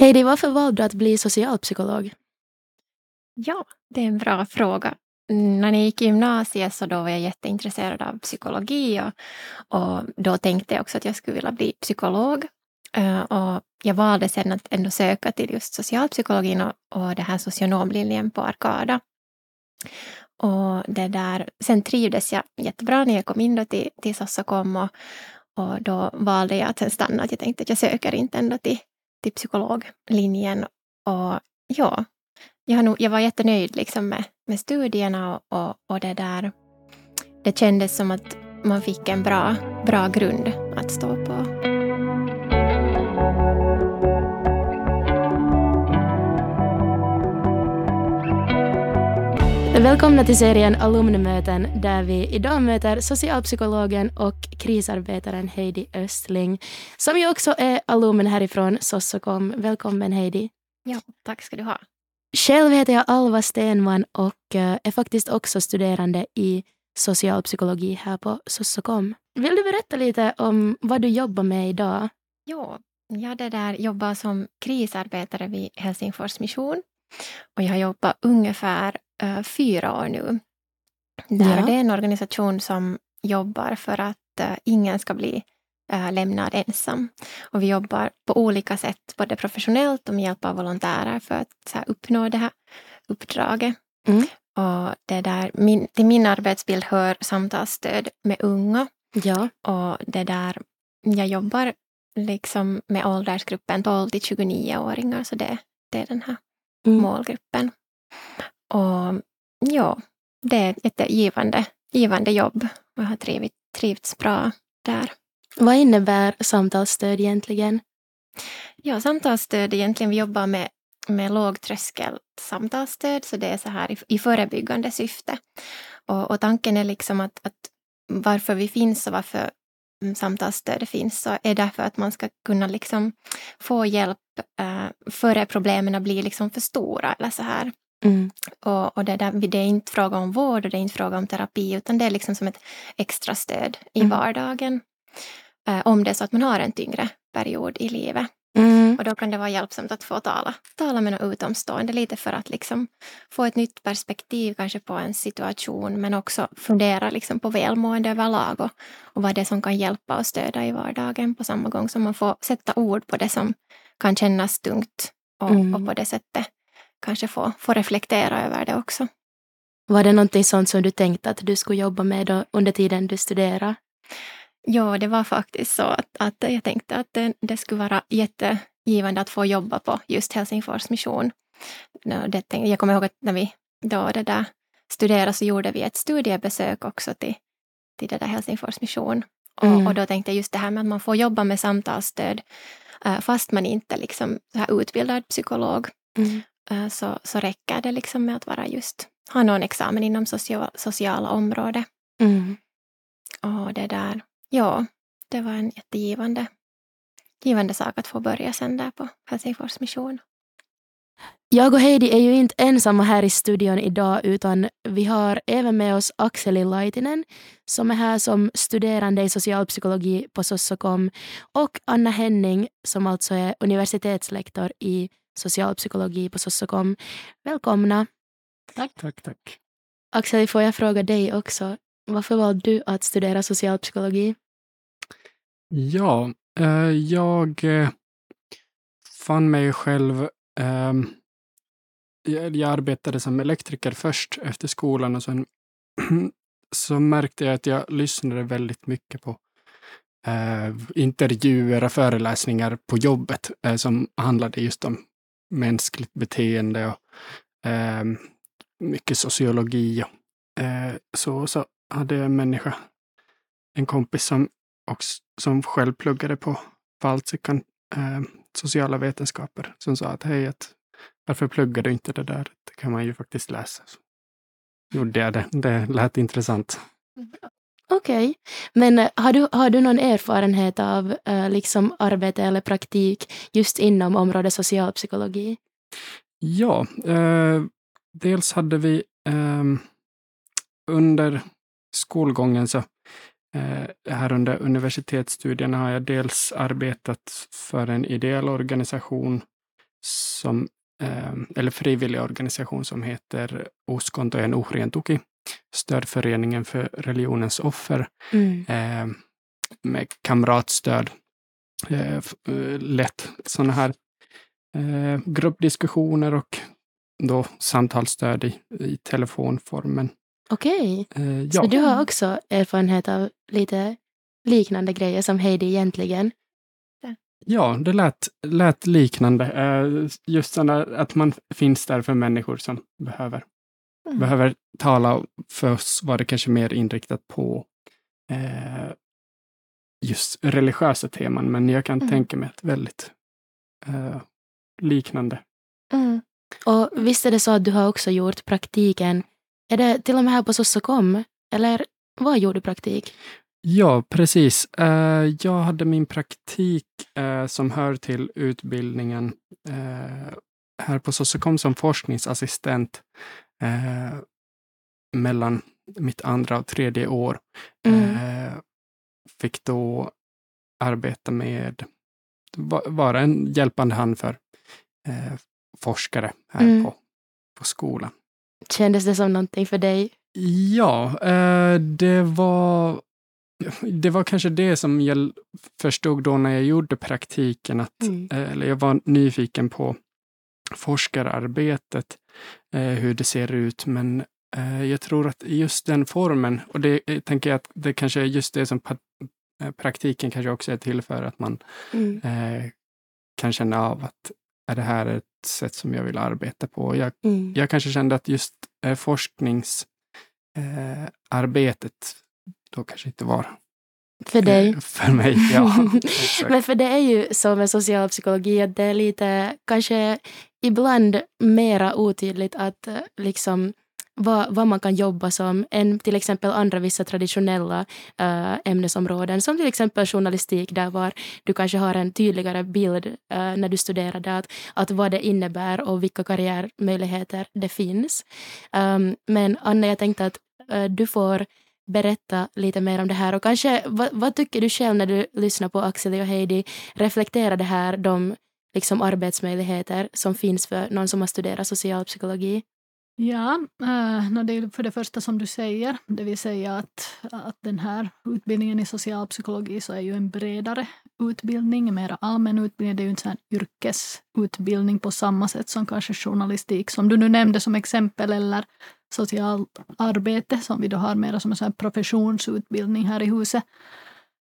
Heidi, varför valde du att bli socialpsykolog? Ja, det är en bra fråga. När jag gick i gymnasiet så då var jag jätteintresserad av psykologi och, och då tänkte jag också att jag skulle vilja bli psykolog. Uh, och jag valde sen att ändå söka till just socialpsykologin och, och det här socionomlinjen på Arkada. Och det där, sen trivdes jag jättebra när jag kom in då till, till Sossokom och, och då valde jag att sen stanna. Att jag tänkte att jag söker inte ändå till, till psykologlinjen. Och ja, jag, nog, jag var jättenöjd liksom med, med studierna och, och, och, det där. Det kändes som att man fick en bra, bra grund att stå på. Välkomna till serien Alumnmöten där vi idag möter socialpsykologen och krisarbetaren Heidi Östling som ju också är alumn härifrån Sossokom. Välkommen Heidi. Ja, tack ska du ha. Själv heter jag Alva Stenman och eh, är faktiskt också studerande i socialpsykologi här på Sossokom. Vill du berätta lite om vad du jobbar med idag? Ja, jag det där jobbar som krisarbetare vid Helsingfors mission och jag har jobbat ungefär uh, fyra år nu. Där ja. Det är en organisation som jobbar för att uh, ingen ska bli uh, lämnad ensam. Och vi jobbar på olika sätt, både professionellt och med hjälp av volontärer för att här, uppnå det här uppdraget. Mm. Och det där, min, till min arbetsbild hör samtalsstöd med unga. Ja. Och det där, jag jobbar liksom med åldersgruppen 12 till 29-åringar, så det, det är den här mm. målgruppen. Och ja, det är ett jättegivande givande jobb och jag har trivit, trivts bra där. Vad innebär samtalsstöd egentligen? Ja, samtalsstöd egentligen, vi jobbar med, med lågtröskel samtalsstöd, så det är så här i, i förebyggande syfte. Och, och tanken är liksom att, att varför vi finns och varför samtalsstöd finns så är därför att man ska kunna liksom få hjälp eh, före problemen blir liksom för stora eller så här. Mm. Och, och det, där, det är inte fråga om vård och det är inte fråga om terapi utan det är liksom som ett extra stöd i mm. vardagen. Eh, om det är så att man har en tyngre period i livet. Mm. Och då kan det vara hjälpsamt att få tala, tala med någon utomstående lite för att liksom få ett nytt perspektiv kanske på en situation men också fundera liksom på välmående överlag och, och vad det är som kan hjälpa och stödja i vardagen på samma gång som man får sätta ord på det som kan kännas tungt och, mm. och på det sättet kanske få, få reflektera över det också. Var det någonting sånt som du tänkte att du skulle jobba med under tiden du studerade? Ja, det var faktiskt så att, att jag tänkte att det, det skulle vara jättegivande att få jobba på just Helsingfors mission. Det, jag kommer ihåg att när vi då det där studerade så gjorde vi ett studiebesök också till, till det där Helsingfors mission. Och, mm. och då tänkte jag just det här med att man får jobba med samtalsstöd uh, fast man inte liksom så här utbildad psykolog. Mm. Uh, så, så räcker det liksom med att vara just ha någon examen inom social, sociala området. Mm. Och det där, ja, det var en jättegivande givande sak att få börja sen där på Helsingfors mission. Jag och Heidi är ju inte ensamma här i studion idag utan vi har även med oss Akseli Laitinen som är här som studerande i socialpsykologi på Sossokom och Anna Henning som alltså är universitetslektor i socialpsykologi på Sossokom. Välkomna! Tack. Tack, tack. Akseli, får jag fråga dig också, varför valde du att studera socialpsykologi? Ja, eh, jag eh, fann mig själv eh, jag arbetade som elektriker först efter skolan och sen så märkte jag att jag lyssnade väldigt mycket på eh, intervjuer och föreläsningar på jobbet eh, som handlade just om mänskligt beteende och eh, mycket sociologi. Och, eh, så, så hade en människa, en kompis som, också, som själv pluggade på Valtsikan eh, sociala vetenskaper som sa att hej, att, varför pluggar du inte det där? Det kan man ju faktiskt läsa. Så gjorde jag det. Det lät intressant. Okej, okay. men eh, har du, har du någon erfarenhet av uh, liksom arbete eller praktik just inom området socialpsykologi? Ja, eh, dels hade vi eh, under skolgången så eh, här under universitetsstudierna har jag dels arbetat för en ideell organisation som, eh, eller frivillig organisation som heter Uskonto en ohren tuki, stödföreningen för religionens offer, Mm. eh, med kamratstöd. Eh, lätt sådana här gruppdiskussioner och då samtalsstöd i, i telefonformen. Okej, Eh, ja. så du har också erfarenhet av lite liknande grejer som Heidi egentligen? Ja, det lät, lät liknande. Eh, Just sådana, att man finns där för människor som behöver, Mm. behöver tala. För oss var det kanske mer inriktat på eh, just religiösa teman, men jag kan Mm. tänka mig att väldigt eh, liknande. Mm. Och visst är det så att du har också gjort praktiken, är det till och med här på Sossokom? Eller vad gjorde du praktik? Ja, precis. Eh, jag hade min praktik eh, som hör till utbildningen eh, här på Sossokom som forskningsassistent mellan mitt andra och tredje år. Mm. Fick då arbeta med, va- vara en hjälpande hand för forskare här Mm. på, på skolan. Kändes det som någonting för dig? Ja, eh, det var det var kanske det som jag förstod då när jag gjorde praktiken, att, Mm. eh, eller jag var nyfiken på forskararbetet, eh, hur det ser ut, men jag tror att just den formen, och det tänker jag att det kanske är just det som praktiken kanske också är till för, att man Mm. kan känna av att är det här ett sätt som jag vill arbeta på? Jag Mm. jag kanske kände att just eh, forskningsarbetet eh, då kanske inte var För dig? för mig. Ja. Men för det är ju så med socialpsykologi att det är lite, kanske ibland mera otydligt att eh, liksom vad, vad man kan jobba som än till exempel andra vissa traditionella äh, ämnesområden som till exempel journalistik där var du kanske har en tydligare bild äh, när du studerar det att, att vad det innebär och vilka karriärmöjligheter det finns. Ähm, men Anna, jag tänkte att äh, du får berätta lite mer om det här och kanske vad, vad tycker du själv när du lyssnar på Axel och Heidi? Reflekterar det här de liksom, arbetsmöjligheter som finns för någon som har studerat socialpsykologi? Ja, eh, no det är för det första som du säger, det vill säga att, att den här utbildningen i socialpsykologi så är ju en bredare utbildning, en mer allmän utbildning. Det är ju inte en yrkesutbildning på samma sätt som kanske journalistik, som du nu nämnde som exempel, eller socialt arbete som vi då har mer som en sån här professionsutbildning här i huset.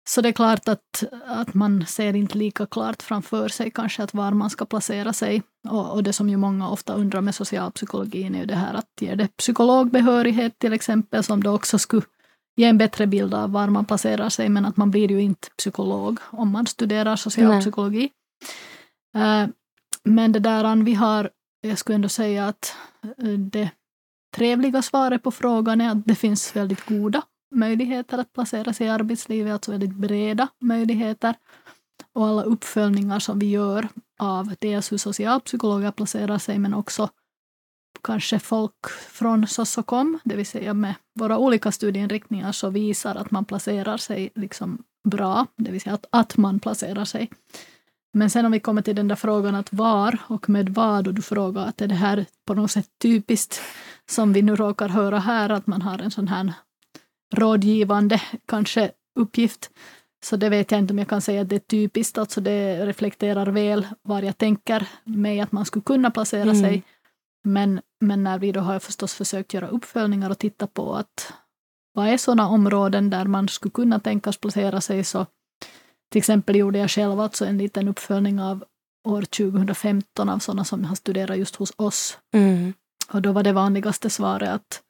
Så det är klart att, att man ser inte lika klart framför sig kanske att var man ska placera sig. Och, och det som ju många ofta undrar med socialpsykologin är ju det här att ger det psykologbehörighet till exempel som då också skulle ge en bättre bild av var man placerar sig men att man blir ju inte psykolog om man studerar socialpsykologi. Eh, men det där vi har, jag skulle ändå säga att eh, det trevliga svaret på frågan är att det finns väldigt goda möjligheter att placera sig i arbetslivet, alltså väldigt breda möjligheter. Och alla uppföljningar som vi gör av dels hur socialpsykologer placerar sig, men också kanske folk från Sossokom, det vill säga med våra olika studieinriktningar, så visar att man placerar sig liksom bra, det vill säga att, att man placerar sig. Men sen om vi kommer till den där frågan att var och med vad, och du frågar att är det här på något sätt typiskt som vi nu råkar höra här, att man har en sån här rådgivande kanske uppgift. Så det vet jag inte om jag kan säga att det är typiskt, alltså det reflekterar väl var jag tänker mig att man skulle kunna placera Mm. sig. Men, men när vi då har förstås försökt göra uppföljningar och titta på att vad är sådana områden där man skulle kunna tänkas placera sig så till exempel gjorde jag själv alltså en liten uppföljning av år 2015 av sådana som har studerat just hos oss. Mm. Och då var det vanligaste svaret att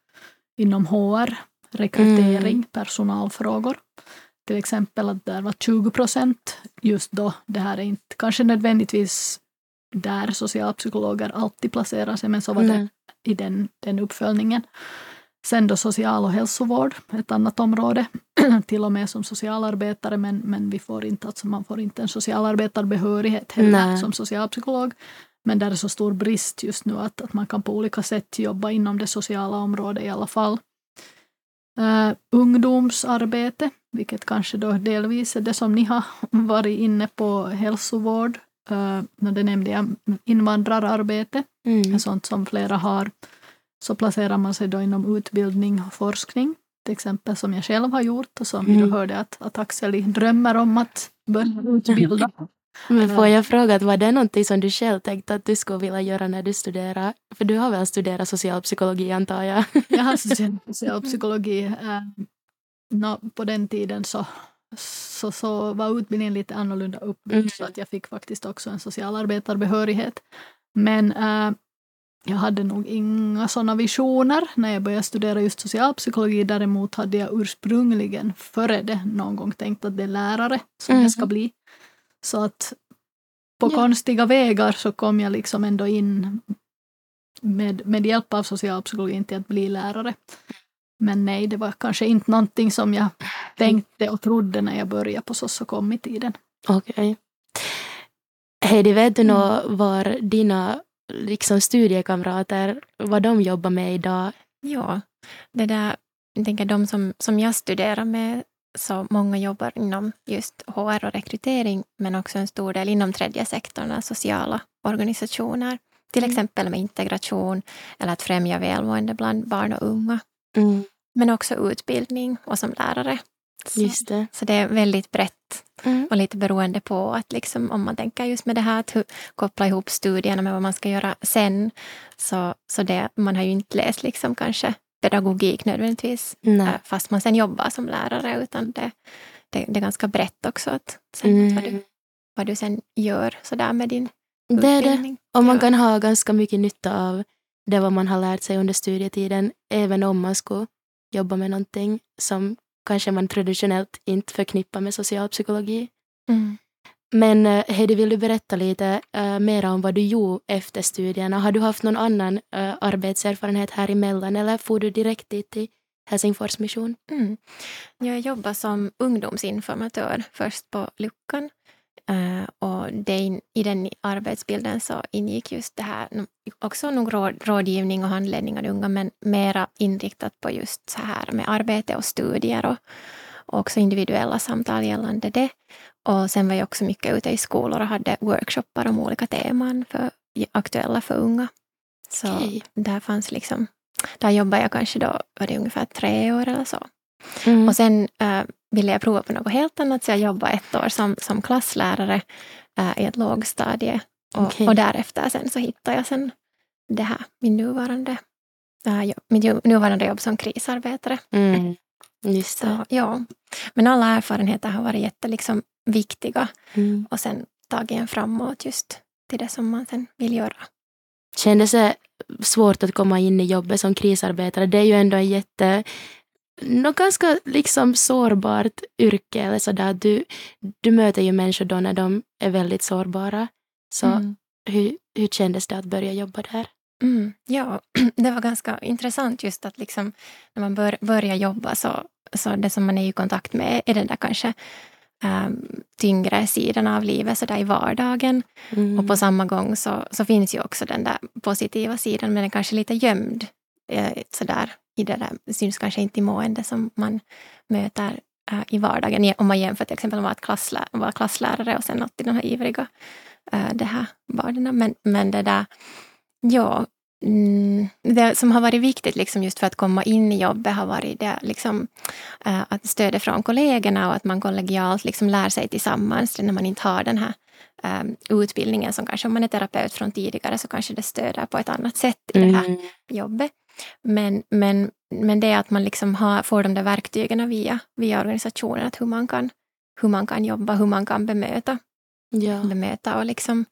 inom HR, rekrytering, Mm. personalfrågor. Till exempel att där var 20 procent just då. Det här är inte kanske nödvändigtvis där socialpsykologer alltid placerar sig, men så var det Nej. i den, den uppföljningen. Sen då social och hälsovård, ett annat område, till och med som socialarbetare, men, men vi får inte, alltså man får inte en socialarbetarbehörighet heller som socialpsykolog. Men där är så stor brist just nu att, att man kan på olika sätt jobba inom det sociala området i alla fall. Uh, ungdomsarbete, vilket kanske då delvis är det som ni har varit inne på, hälsovård, uh, det nämnde jag, invandrararbete, Mm. sånt som flera har, så placerar man sig då inom utbildning och forskning, till exempel som jag själv har gjort och som vi Mm. då hörde att, att Axeli drömmer om att börja utbilda. Men får jag fråga, var det någonting som du själv tänkte att du skulle vilja göra när du studerar? För du har väl studerat socialpsykologi antar jag? Jag har studerat socialpsykologi. Äh, nå, på den tiden så, så, så var utbildningen lite annorlunda uppbyggd Mm. så att jag fick faktiskt också en socialarbetarbehörighet. Men äh, jag hade nog inga sådana visioner när jag började studera just socialpsykologi. Däremot hade jag ursprungligen före det någon gång tänkt att det är lärare som Mhm. jag ska bli. Så att på Ja. konstiga vägar så kom jag liksom ändå in med, med hjälp av socialpsykologin till att bli lärare. Men nej, det var kanske inte någonting som jag tänkte och trodde när jag började på Sossokom i tiden. Okej. Heidi, vet du Mm. nå var dina liksom, studiekamrater, vad de jobbar med idag? Ja, det där, jag tänker de som, som jag studerar med, så många jobbar inom just HR och rekrytering, men också en stor del inom tredje sektorn, sociala organisationer. Till Mm. exempel med integration eller att främja välmående bland barn och unga. Mm. Men också utbildning och som lärare. Så, Just det. så det är väldigt brett Mm. och lite beroende på att liksom, om man tänker just med det här att koppla ihop studierna med vad man ska göra sen. Så, så det, man har ju inte läst liksom kanske pedagogik nödvändigtvis Nej. äh, fast man sen jobbar som lärare utan det, det, det är ganska brett också att sen Mm. vad, du, vad du sen gör sådär med din Det är det. Och man kan ha ganska mycket nytta av det vad man har lärt sig under studietiden, även om man skulle jobba med någonting som kanske man traditionellt inte förknippar med socialpsykologi. Mm. Men eh, Heidi, vill du berätta lite uh, mer om vad du gjorde efter studierna? Har du haft någon annan uh, arbetserfarenhet här emellan eller får du direkt dit till Helsingfors mission? Mm. Jag jobbar som ungdomsinformatör först på Luckan. uh, och det in, i den arbetsbilden så ingick just det här, också nog råd, rådgivning och handledning av unga, men mera inriktat på just så här med arbete och studier och, och också individuella samtal gällande det. Och sen var jag också mycket ute i skolor och hade workshoppar om olika teman för, aktuella för unga. Så Okej. där fanns liksom, där jobbade jag kanske då, var det ungefär tre år eller så. Mm. Och sen äh, ville jag prova på något helt annat så jag jobbade ett år som, som klasslärare äh, i ett lågstadie. Och, Okej. och därefter sen så hittade jag sen det här, min nuvarande, äh, jobb, mitt nuvarande jobb som krisarbetare. Mm. Just det. Så, ja. Men alla erfarenheter har varit jätte, liksom, viktiga Mm. och sen tagit en framåt just till det som man sen vill göra. Kändes det svårt att komma in i jobbet som krisarbetare? Det är ju ändå en jätte något ganska liksom sårbart yrke. Eller så där. Du, du möter ju människor då när de är väldigt sårbara. Så Mm. hur, hur kändes det att börja jobba där? Mm, ja, det var ganska intressant just att liksom, när man bör, börjar jobba så, så det som man är i kontakt med är den där kanske um, tyngre sidan av livet så där i vardagen. Mm. Och på samma gång så, så finns ju också den där positiva sidan men den kanske lite gömd eh, så där, i det där. Syns kanske inte i mående som man möter eh, i vardagen. Om man jämför till exempel med att klasslä, vara klasslärare och sen alltid de här ivriga eh, det här barnen. Men, men det där, ja, mm, det som har varit viktigt liksom just för att komma in i jobbet har varit det, liksom, eh, att stödet från kollegorna och att man kollegialt liksom lär sig tillsammans när man inte har den här um, utbildningen som kanske om man är terapeut från tidigare så kanske det stöder på ett annat sätt i det här Mm. jobbet. Men, men, men det att man liksom har, får de där verktygen via, via organisationen, att hur man, kan, hur man kan jobba, hur man kan bemöta, Ja. bemöta och liksom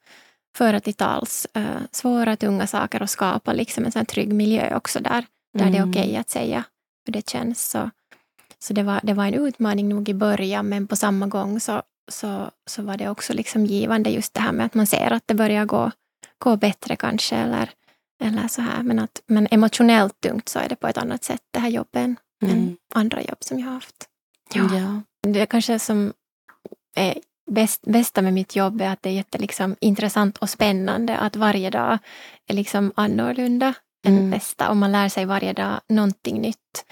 föra till tals uh, svåra, tunga saker och skapa liksom en sån trygg miljö också där, där det är Mm. okej att säga hur det känns. Så, så det, var, det var en utmaning nog i början, men på samma gång så, så, så var det också liksom givande just det här med att man ser att det börjar gå, gå bättre kanske, eller, eller så här. Men, att, men emotionellt tungt så är det på ett annat sätt, det här jobbet, än Mm. andra jobb som jag har haft. Ja. Det kanske som är bäst, bästa med mitt jobb är att det är jätte, liksom, intressant och spännande att varje dag är liksom annorlunda än Mm. nästa och man lär sig varje dag någonting nytt.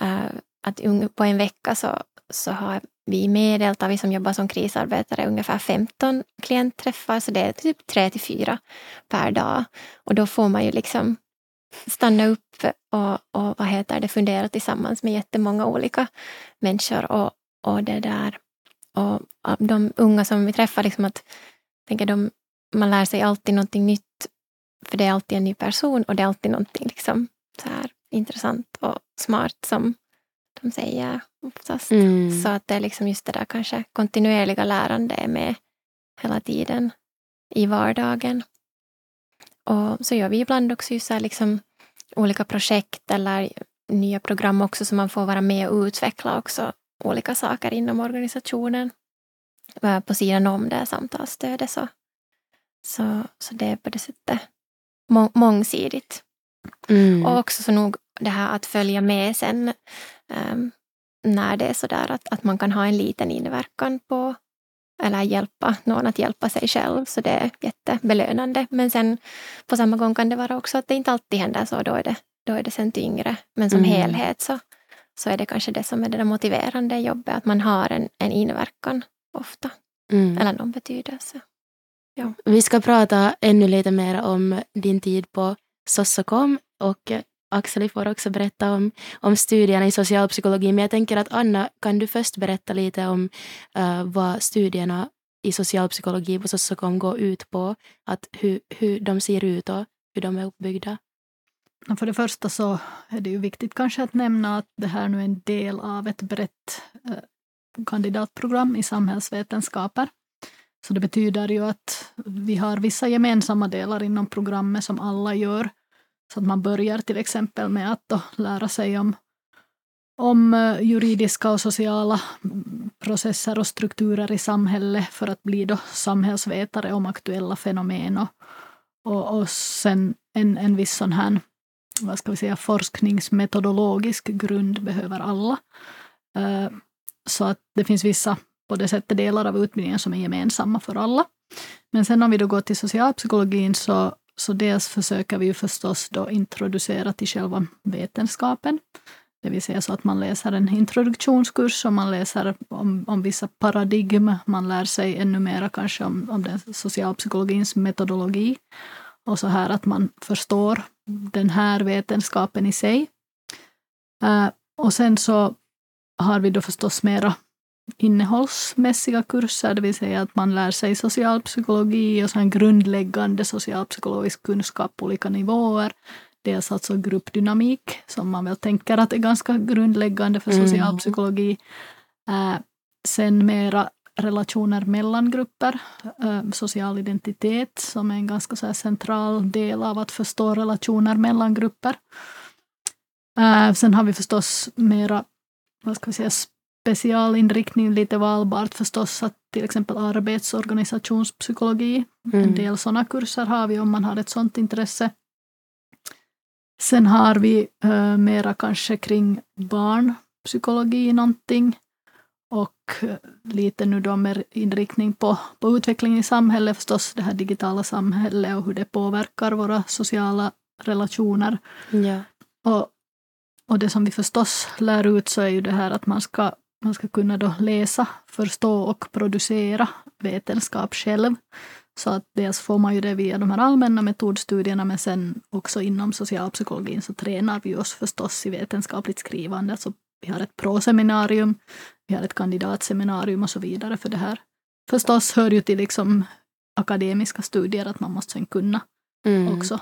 Eh, att på en vecka så, så har vi medeltar, vi som jobbar som krisarbetare, ungefär 15 klientträffar, så det är typ 3 till 4 per dag. Och då får man ju liksom stanna upp och, och vad heter det, fundera tillsammans med jättemånga olika människor. Och, och det där och de unga som vi träffar, liksom att, tänker de, man lär sig alltid någonting nytt, för det är alltid en ny person och det är alltid någonting liksom, så här, intressant och smart som de säger oftast. Mm. Så att det är liksom just det där kanske kontinuerliga lärande med hela tiden i vardagen. Och så gör vi ibland också just här liksom olika projekt eller nya program också som man får vara med och utveckla också olika saker inom organisationen på sidan om det samtalsstödet. Så, så, så det är på det sättet må, mångsidigt. Mm. Och också så nog det här att följa med sen um, när det är så där att, att man kan ha en liten inverkan på eller hjälpa någon att hjälpa sig själv. Så det är jättebelönande. Men sen på samma gång kan det vara också att det inte alltid händer så. Då är det, då är det sen tyngre. Men som mm. helhet så, så är det kanske det som är det motiverande jobbet. Att man har en, en inverkan ofta. Mm. Eller någon betydelse. Ja. Vi ska prata ännu lite mer om din tid på Sossokom och Axel får också berätta om, om studierna i socialpsykologi. Men jag tänker att Anna, kan du först berätta lite om uh, vad studierna i socialpsykologi på Sossokom går ut på? Att hur, hur de ser ut och hur de är uppbyggda? För det första så är det ju viktigt kanske att nämna att det här nu är en del av ett brett eh, kandidatprogram i samhällsvetenskaper. Så det betyder ju att vi har vissa gemensamma delar inom programmet som alla gör så att man börjar till exempel med att då lära sig om, om eh, juridiska och sociala mm, processer och strukturer i samhället för att bli då samhällsvetare om aktuella fenomen och, och, och sen en, en viss sån här vad ska vi säga, forskningsmetodologisk grund behöver alla. Eh, så att det finns vissa på det sättet delar av utbildningen som är gemensamma för alla. Men sen om vi då går till socialpsykologin så så dels försöker vi ju förstås då introducera till själva vetenskapen. Det vill säga så att man läser en introduktionskurs och man läser om, om vissa paradigm. Man lär sig ännu mera kanske om, om den socialpsykologins metodologi. Och så här att man förstår den här vetenskapen i sig. Uh, och sen så har vi då förstås mera innehållsmässiga kurser, det vill säga att man lär sig socialpsykologi och sen grundläggande socialpsykologisk kunskap på olika nivåer. Dels alltså gruppdynamik, som man väl tänker att är ganska grundläggande för mm. socialpsykologi. Mm. Äh, sen mera relationer mellan grupper, äh, social identitet som är en ganska så central del av att förstå relationer mellan grupper. Äh, sen har vi förstås mera vad ska vi säga, specialinriktning lite valbart förstås att till exempel arbetsorganisationspsykologi. Mm. En del sådana kurser har vi om man har ett sådant intresse. Sen har vi äh, mera kanske kring barnpsykologi någonting lite nu då med inriktning på, på utveckling i samhället förstås, det här digitala samhället och hur det påverkar våra sociala relationer. Ja. Och, och det som vi förstås lär ut så är ju det här att man ska man ska kunna då läsa, förstå och producera vetenskap själv. Så att dels får man ju det via de här allmänna metodstudierna men sen också inom socialpsykologin så tränar vi oss förstås i vetenskapligt skrivande. Alltså vi har ett proseminarium, vi har ett kandidatseminarium och så vidare för det här. Förstås hör ju till liksom akademiska studier att man måste sen kunna mm. också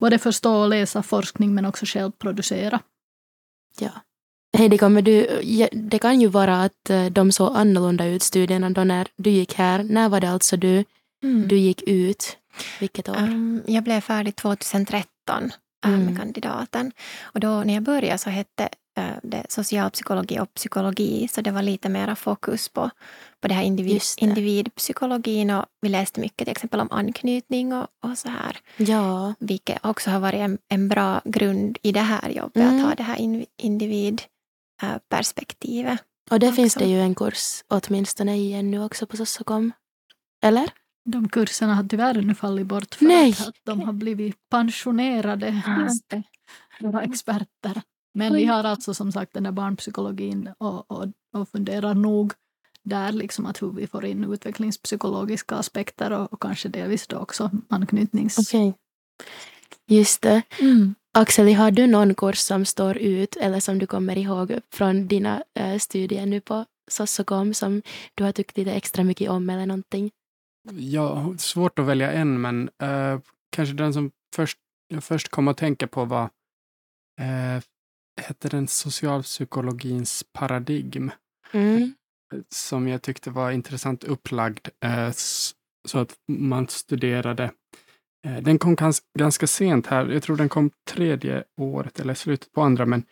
både förstå och läsa forskning men också själv producera. Ja. Heidi, kommer du, det kan ju vara att eh, de såg annorlunda ut studierna då när du gick här. När var det alltså du, mm. du gick ut? Vilket år? Um, jag blev färdig 2013 uh, mm. med kandidaten. Och då när jag började så hette det socialpsykologi och psykologi, så det var lite mera fokus på, på det här individ, det. individpsykologin och vi läste mycket till exempel om anknytning och, och så här. Ja. Vilket också har varit en, en bra grund i det här jobbet, mm. att ha det här individ Äh, perspektivet. Och det också. finns det ju en kurs åtminstone i ännu också på Sossokom. Eller? De kurserna har tyvärr nu fallit bort för Nej. att de har blivit pensionerade. Våra experter. Men vi har alltså som sagt den där barnpsykologin och, och, och funderar nog där liksom att hur vi får in utvecklingspsykologiska aspekter och, och kanske delvis då också anknytnings... Okej. Just det. Mm. Axel, har du någon kurs som står ut eller som du kommer ihåg från dina eh, studier nu på Sossokom som du har tyckt lite extra mycket om eller någonting? Har svårt att välja en, men eh, kanske den som först, jag först kom att tänka på var eh, hette den socialpsykologins paradigm Mm. som jag tyckte var intressant upplagd eh, så att man studerade. Eh, den kom gans, ganska sent här. Jag tror den kom tredje året eller slutet på andra, men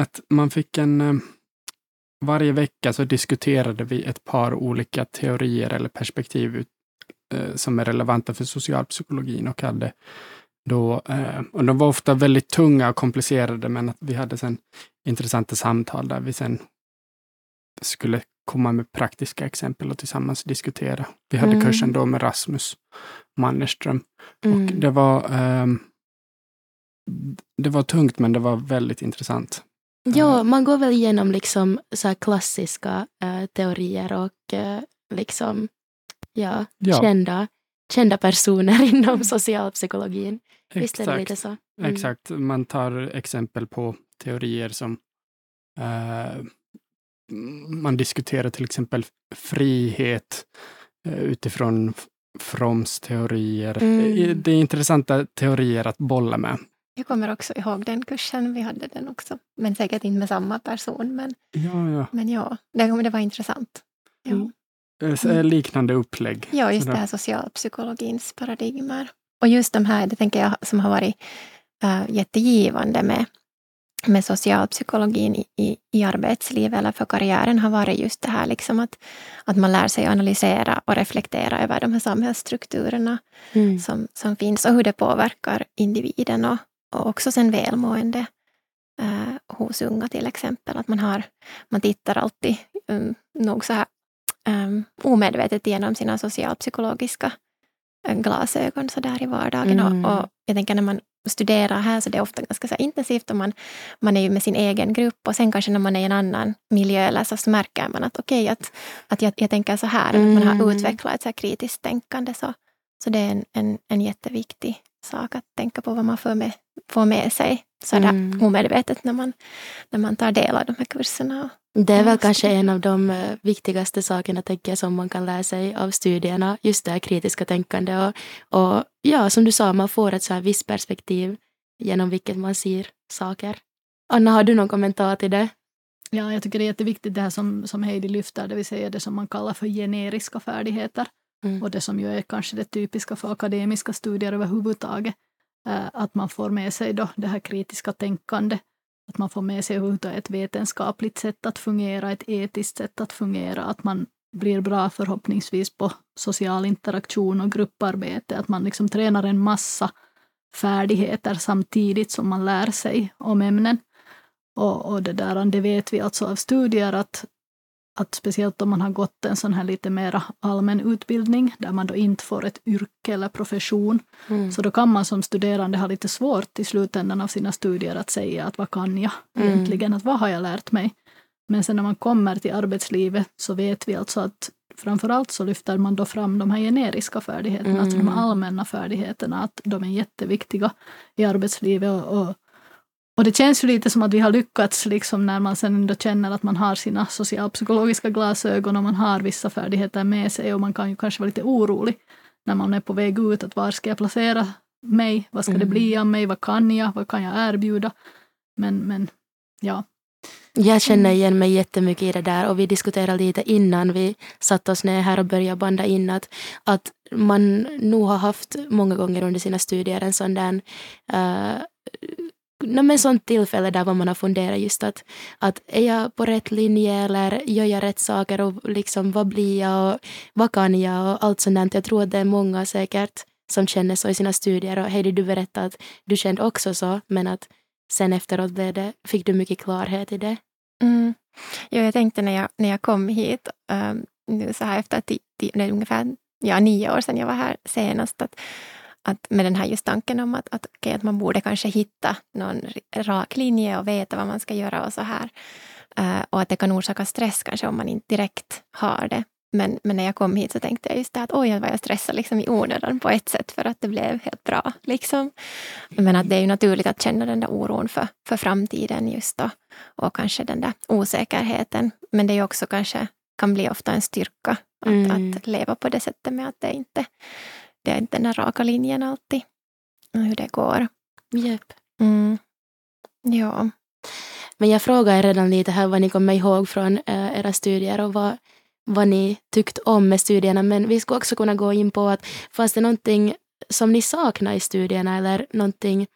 att man fick en eh, varje vecka så diskuterade vi ett par olika teorier eller perspektiv som är relevanta för socialpsykologin och hade då, eh, och de var ofta väldigt tunga och komplicerade, men att vi hade sen intressanta samtal där vi sen skulle komma med praktiska exempel och tillsammans diskutera. Vi hade Mm. kursen då med Rasmus Mannerström och Mm. det var ehm, det var tungt, men det var väldigt intressant. Ja, man går väl igenom liksom så här klassiska eh, teorier och eh, liksom ja, Ja. Kända, kända personer inom socialpsykologin. Visst är det lite så? Mm. Exakt. Man tar exempel på teorier som eh, man diskuterar till exempel frihet eh, utifrån Froms teorier. Mm. Eh, Det är intressanta teorier att bolla med. Jag kommer också ihåg den kursen, vi hade den också. Men säkert inte med samma person. Men, Ja, ja. men ja, det, det var intressant. Ja, Mm. Eh, så är Liknande upplägg. ja just Sådär. det här socialpsykologins paradigmer. Och just de här, det tänker jag, som har varit äh, jättegivande med, med socialpsykologin i, i, i arbetslivet eller för karriären har varit just det här liksom att, att man lär sig analysera och reflektera över de här samhällsstrukturerna Mm. som, som finns och hur det påverkar individen och, och också sen välmående eh, hos unga till exempel. Att man, har, man tittar alltid um, nog så här um, omedvetet genom sina socialpsykologiska eh, glasögon så där i vardagen. Mm. Och, och jag tänker när man studerar här så det är ofta ganska så intensivt och man, man är ju med sin egen grupp och sen kanske när man är i en annan miljö eller så, så märker man att okej, att, att jag, jag tänker så här, att man har Mm. utvecklat ett så här kritiskt tänkande så, så det är en, en, en jätteviktig sak att tänka på vad man får med, får med sig så där Mm. omedvetet när man, när man tar del av de här kurserna. Det är väl kanske en av de eh, viktigaste sakerna tänker jag, som man kan lära sig av studierna, just det här kritiska tänkande och, och ja, som du sa, man får ett så här visst perspektiv genom vilket man ser saker. Anna, har du någon kommentar till det? Ja, jag tycker det är jätteviktigt det här som, som Heidi lyfter, det vill säga det som man kallar för generiska färdigheter. Mm. Och det som ju är kanske det typiska för akademiska studier överhuvudtaget. Eh, att man får med sig då det här kritiska tänkandet, Att man får med sig ett vetenskapligt sätt att fungera, ett etiskt sätt att fungera. Att man blir bra förhoppningsvis på social interaktion och grupparbete. Att man liksom tränar en massa färdigheter samtidigt som man lär sig om ämnen. Och, och det där, det vet vi alltså av studier att, att speciellt om man har gått en sån här lite mer allmän utbildning där man då inte får ett yrke eller profession, Mm. så då kan man som studerande ha lite svårt i slutändan av sina studier att säga att vad kan jag Mm. egentligen, att vad har jag lärt mig? Men sen när man kommer till arbetslivet så vet vi alltså att framförallt så lyfter man då fram de här generiska färdigheterna, alltså de Mm. allmänna färdigheterna, att de är jätteviktiga i arbetslivet och, och och det känns ju lite som att vi har lyckats liksom när man sen ändå känner att man har sina socialpsykologiska glasögon och man har vissa färdigheter med sig och man kan ju kanske vara lite orolig när man är på väg ut att var ska jag placera mig, vad ska det Mm. bli av mig, vad kan jag, vad kan jag erbjuda? Men, men ja, Jag känner Mm. igen mig jättemycket i det där och vi diskuterade lite innan vi satte oss ner här och började banda in att, att man nog har haft många gånger under sina studier en sån där uh, no, men sånt tillfälle där man har funderat just att, att är jag på rätt linje eller gör jag rätt saker och liksom vad blir jag och vad kan jag och allt sånt där. Jag tror att det är många säkert som känner så i sina studier och Heidi du berättade att du kände också så men att sen efteråt blev det, fick du mycket klarhet i det. Mm. Jo, jag tänkte när jag, när jag kom hit, um, nu så här efter ti, ti, ungefär ja, nio år sedan jag var här senast, att, att med den här just tanken om att, att, okay, att man borde kanske hitta någon rak linje och veta vad man ska göra och så här. Uh, och att det kan orsaka stress kanske om man inte direkt har det. Men, men när jag kom hit så tänkte jag just det att oj, vad jag stressade liksom i onödan på ett sätt för att det blev helt bra. Liksom. Men att det är ju naturligt att känna den där oron för, för framtiden just då. Och kanske den där osäkerheten. Men det är också kanske kan bli ofta en styrka att, mm. att leva på det sättet med att det inte det är inte den där raka linjen alltid. Hur det går. Yep. Mm. Ja. Men jag frågade redan lite här vad ni kommer ihåg från äh, era studier och vad, vad ni tyckte om med studierna. Men vi skulle också kunna gå in på att fanns det någonting som ni saknar i studierna eller någonting,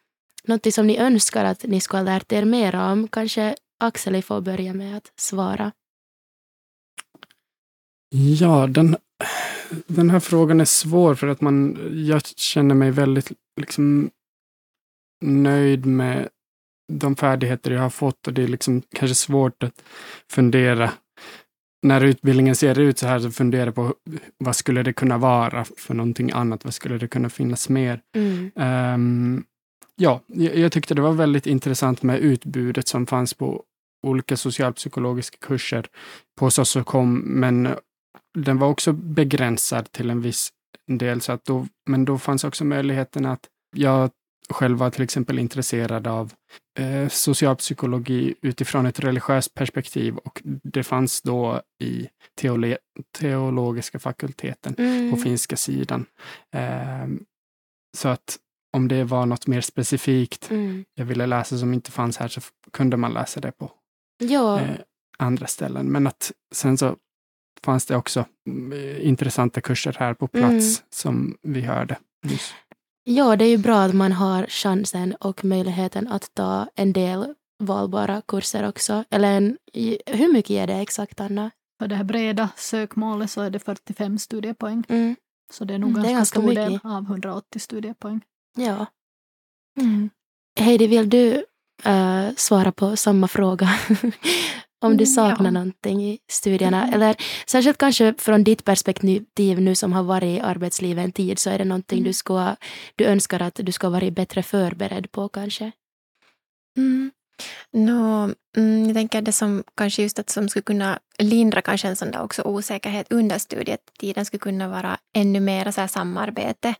någonting som ni önskar att ni skulle ha lärt er mer om? Kanske Axel får börja med att svara. Ja, den, den här frågan är svår för att man, jag känner mig väldigt liksom, nöjd med de färdigheter jag har fått och det är liksom kanske svårt att fundera när utbildningen ser ut så här, så fundera på vad skulle det kunna vara för någonting annat? Vad skulle det kunna finnas mer? Mm. Um, ja, jag, tyckte det var väldigt intressant med utbudet som fanns på olika socialpsykologiska kurser på Sossokom, men den var också begränsad till en viss del, så att då, men då fanns också möjligheten att jag själv var till exempel intresserad av eh, socialpsykologi utifrån ett religiöst perspektiv och det fanns då i teolo teologiska fakulteten mm. på finska sidan. Eh, så att om det var något mer specifikt mm. jag ville läsa som inte fanns här så kunde man läsa det på ja. eh, andra ställen. Men att sen så fanns det också mm, intressanta kurser här på plats mm. som vi hörde nyss. Ja, det är ju bra att man har chansen och möjligheten att ta en del valbara kurser också. Eller en, hur mycket ger det exakt, Anna? För det här breda sökmålet så är det 45 studiepoäng. Mm. Så det är nog mm, ganska, ganska stor mycket. del av 180 studiepoäng. Ja. Mm. Heidi, vill du uh, svara på samma fråga? Om du mm, saknar ja. någonting i studierna. Mm. Eller särskilt kanske från ditt perspektiv nu som har varit i arbetslivet en tid så är det någonting mm. du, ska, du önskar att du ska vara bättre förberedd på kanske? Mm. No, mm, jag tänker det som kanske just att som skulle kunna lindra kanske en sån där också osäkerhet under studietiden skulle kunna vara ännu mer så samarbete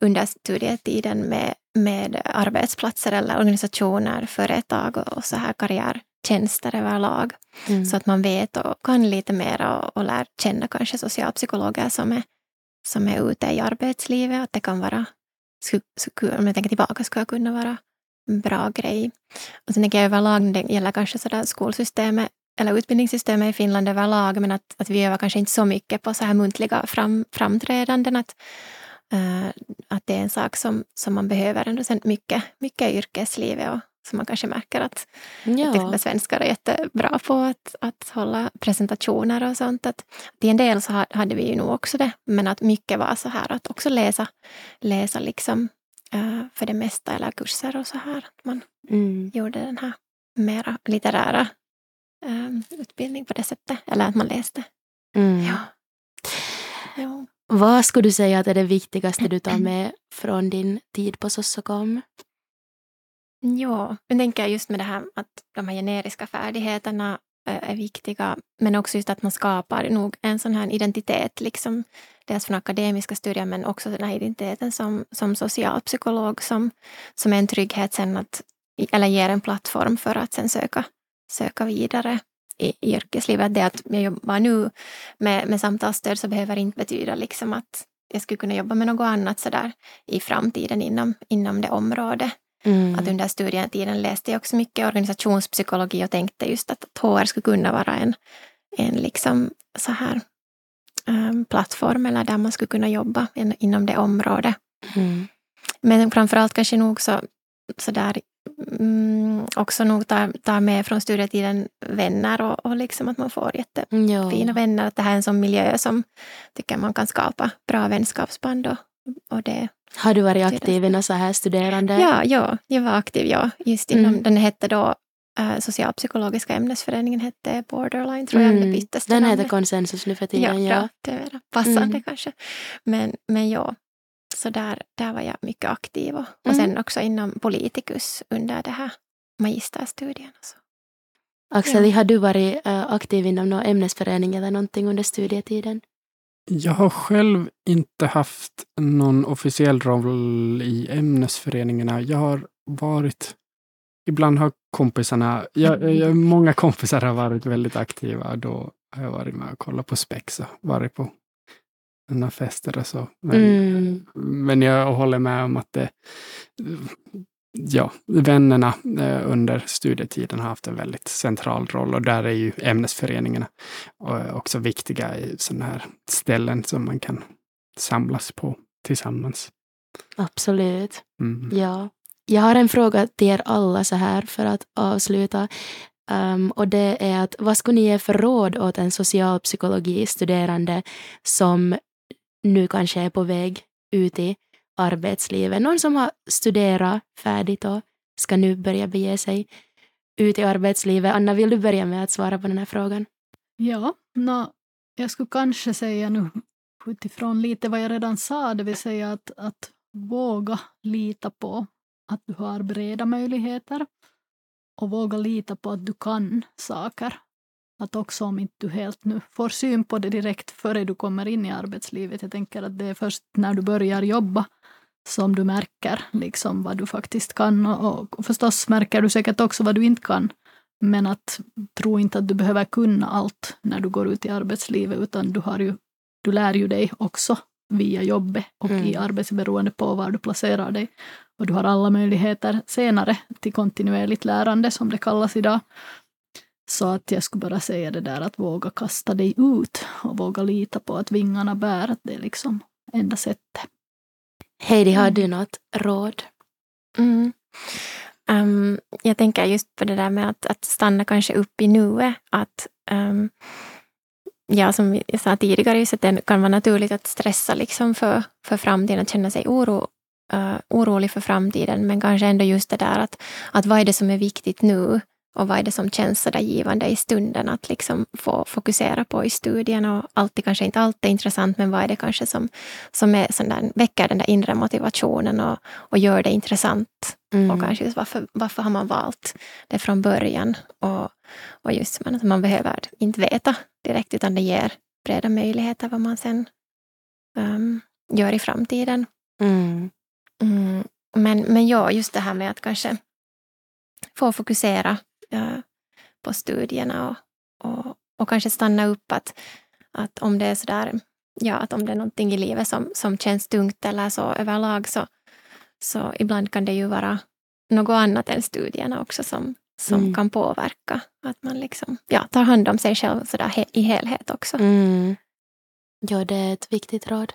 under studietiden med, med arbetsplatser eller organisationer, företag och så här karriär tjänster överlag. Mm. Så att man vet och kan lite mer och, och lär känna kanske socialpsykologer som är, som är ute i arbetslivet. Att det kan vara, om jag tänker tillbaka, skulle kunna vara en bra grej. Och sen tänker jag överlag när det gäller kanske sådär skolsystemet eller utbildningssystemet i Finland överlag, men att, att vi övar kanske inte så mycket på så här muntliga fram, framträdanden. Att, uh, att det är en sak som, som man behöver ändå sen mycket, mycket i yrkeslivet och, som man kanske märker att, ja. att svenskar är jättebra på att, att hålla presentationer och sånt. Att, till en del så hade vi ju nog också det, men att mycket var så här att också läsa, läsa liksom uh, för det mesta eller kurser och så här. Att man mm. gjorde den här mera litterära um, utbildning på det sättet, eller att man läste. Mm. Ja. ja. Vad skulle du säga att är det viktigaste du tar med från din tid på Sossokom? Ja, men tänker just med det här att de här generiska färdigheterna är viktiga, men också just att man skapar nog en sån här identitet, liksom, dels från akademiska studier, men också den här identiteten som, som socialpsykolog, som, som är en trygghet sen att, eller ger en plattform för att sen söka, söka vidare i, i yrkeslivet. Det att jag jobbar nu med, med samtalsstöd så behöver inte betyda liksom att jag skulle kunna jobba med något annat sådär i framtiden inom, inom det området. Mm. Att under studietiden läste jag också mycket organisationspsykologi och tänkte just att HR skulle kunna vara en, en liksom så här, um, plattform eller där man skulle kunna jobba in, inom det området. Mm. Men framförallt kanske nog så, så där, mm, också nog tar, tar med från studietiden vänner och, och liksom att man får jättefina ja. vänner. Att det här är en sån miljö som tycker man kan skapa bra vänskapsband och, och det har du varit aktiv i något så här studerande? Ja, ja, jag var aktiv, ja. Just inom, mm. den hette då uh, Socialpsykologiska ämnesföreningen hette Borderline, tror jag. Mm. Det byttes den heter Konsensus nu för tiden. Ja, ja. det är passande mm. kanske. Men, men ja. så där, där var jag mycket aktiv och, och sen också inom Politicus under det här magisterstudien. Så. Axel, har du varit uh, aktiv inom någon ämnesförening eller någonting under studietiden? Jag har själv inte haft någon officiell roll i ämnesföreningarna. Jag har varit Ibland har kompisarna, jag, jag, många kompisar har varit väldigt aktiva. Då har jag varit med och kollat på spex och varit på några fester och så. Men, mm. men jag håller med om att det, ja, vännerna eh, under studietiden har haft en väldigt central roll och där är ju ämnesföreningarna också viktiga i sådana här ställen som man kan samlas på tillsammans. Absolut. Mm. Ja. Jag har en fråga till er alla så här för att avsluta. Um, och det är att vad skulle ni ge för råd åt en socialpsykologistuderande som nu kanske är på väg ut i arbetslivet? Någon som har studerat färdigt och ska nu börja bege sig ut i arbetslivet. Anna, vill du börja med att svara på den här frågan? Ja, no, jag skulle kanske säga nu utifrån lite vad jag redan sa, det vill säga att, att våga lita på att du har breda möjligheter och våga lita på att du kan saker. Att också om inte du helt nu får syn på det direkt före du kommer in i arbetslivet. Jag tänker att det är först när du börjar jobba som du märker liksom vad du faktiskt kan. Och, och förstås märker du säkert också vad du inte kan. Men att tro inte att du behöver kunna allt när du går ut i arbetslivet, utan du, har ju, du lär ju dig också via jobbet och mm. i arbetet beroende på var du placerar dig. Och du har alla möjligheter senare till kontinuerligt lärande som det kallas idag. Så att jag skulle bara säga det där att våga kasta dig ut och våga lita på att vingarna bär, att det är liksom enda sättet. Heidi, har mm. du något råd? Mm. Um, jag tänker just på det där med att, att stanna kanske upp i nuet. Att, um, ja, som jag sa tidigare, så att det kan vara naturligt att stressa liksom för, för framtiden, att känna sig oro, uh, orolig för framtiden, men kanske ändå just det där att, att vad är det som är viktigt nu och vad är det som känns så där givande i stunden att liksom få fokusera på i studien och alltid kanske inte allt är intressant, men vad är det kanske som, som är sån där, väcker den där inre motivationen och, och gör det intressant. Mm. Och kanske just varför, varför har man valt det från början? Och, och just man, man behöver inte veta direkt, utan det ger breda möjligheter vad man sen um, gör i framtiden. Mm. Mm. Men, men ja, just det här med att kanske få fokusera uh, på studierna och, och, och, kanske stanna upp att, att om det är sådär, ja, att om det är någonting i livet som, som känns tungt eller så överlag så, så ibland kan det ju vara något annat än studierna också som, som mm. kan påverka. Att man liksom, ja, tar hand om sig själv sådär he, i helhet också. Mm. Ja, det är ett viktigt råd.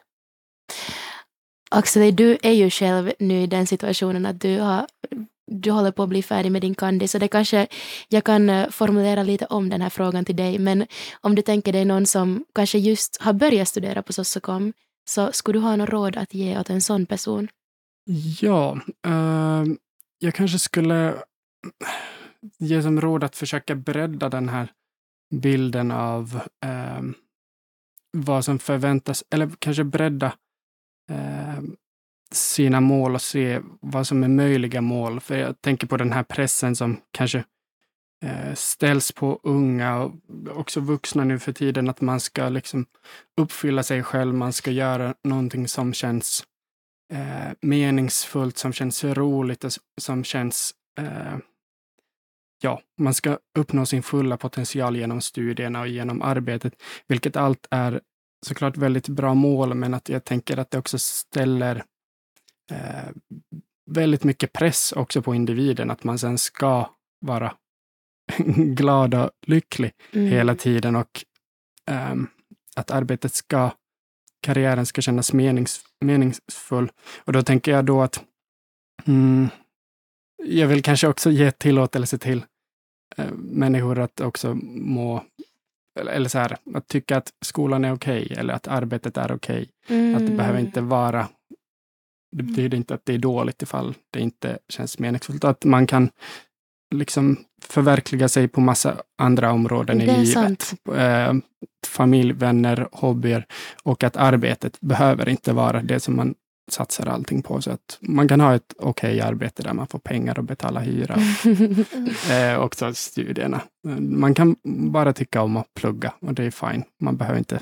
Axel, du är ju själv nu i den situationen att du, har, du håller på att bli färdig med din kandi, så det kanske jag kan eh, formulera lite om den här frågan till dig. Men om du tänker dig någon som kanske just har börjat studera på Sossokom, så skulle du ha något råd att ge åt en sån person? Ja, eh, jag kanske skulle ge som råd att försöka bredda den här bilden av eh, vad som förväntas, eller kanske bredda eh, sina mål och se vad som är möjliga mål. För jag tänker på den här pressen som kanske eh, ställs på unga och också vuxna nu för tiden, att man ska liksom uppfylla sig själv, man ska göra någonting som känns eh, meningsfullt, som känns roligt och som känns eh, ja, man ska uppnå sin fulla potential genom studierna och genom arbetet, vilket allt är såklart väldigt bra mål, men att jag tänker att det också ställer eh, väldigt mycket press också på individen, att man sen ska vara glad och lycklig mm. hela tiden och eh, att arbetet ska, karriären ska kännas menings, meningsfull. Och då tänker jag då att mm, jag vill kanske också ge tillåtelse till eh, människor att också må eller så här, att tycka att skolan är okej okay, eller att arbetet är okej. Okay. Mm. Att det behöver inte vara, det betyder inte att det är dåligt ifall det inte känns meningsfullt. Att man kan liksom förverkliga sig på massa andra områden i livet. Eh, familj, vänner, hobbyer och att arbetet behöver inte vara det som man satsar allting på. Så att man kan ha ett okej okay arbete där man får pengar och betala hyra. eh, också studierna. Man kan bara tycka om att plugga och det är fine. Man behöver inte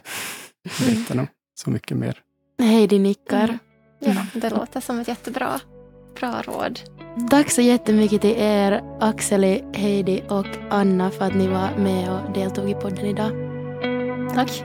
veta något så mycket mer. Heidi nickar. Mm. Ja, det låter som ett jättebra bra råd. Tack så jättemycket till er, Axeli, Heidi och Anna för att ni var med och deltog i podden idag. Tack.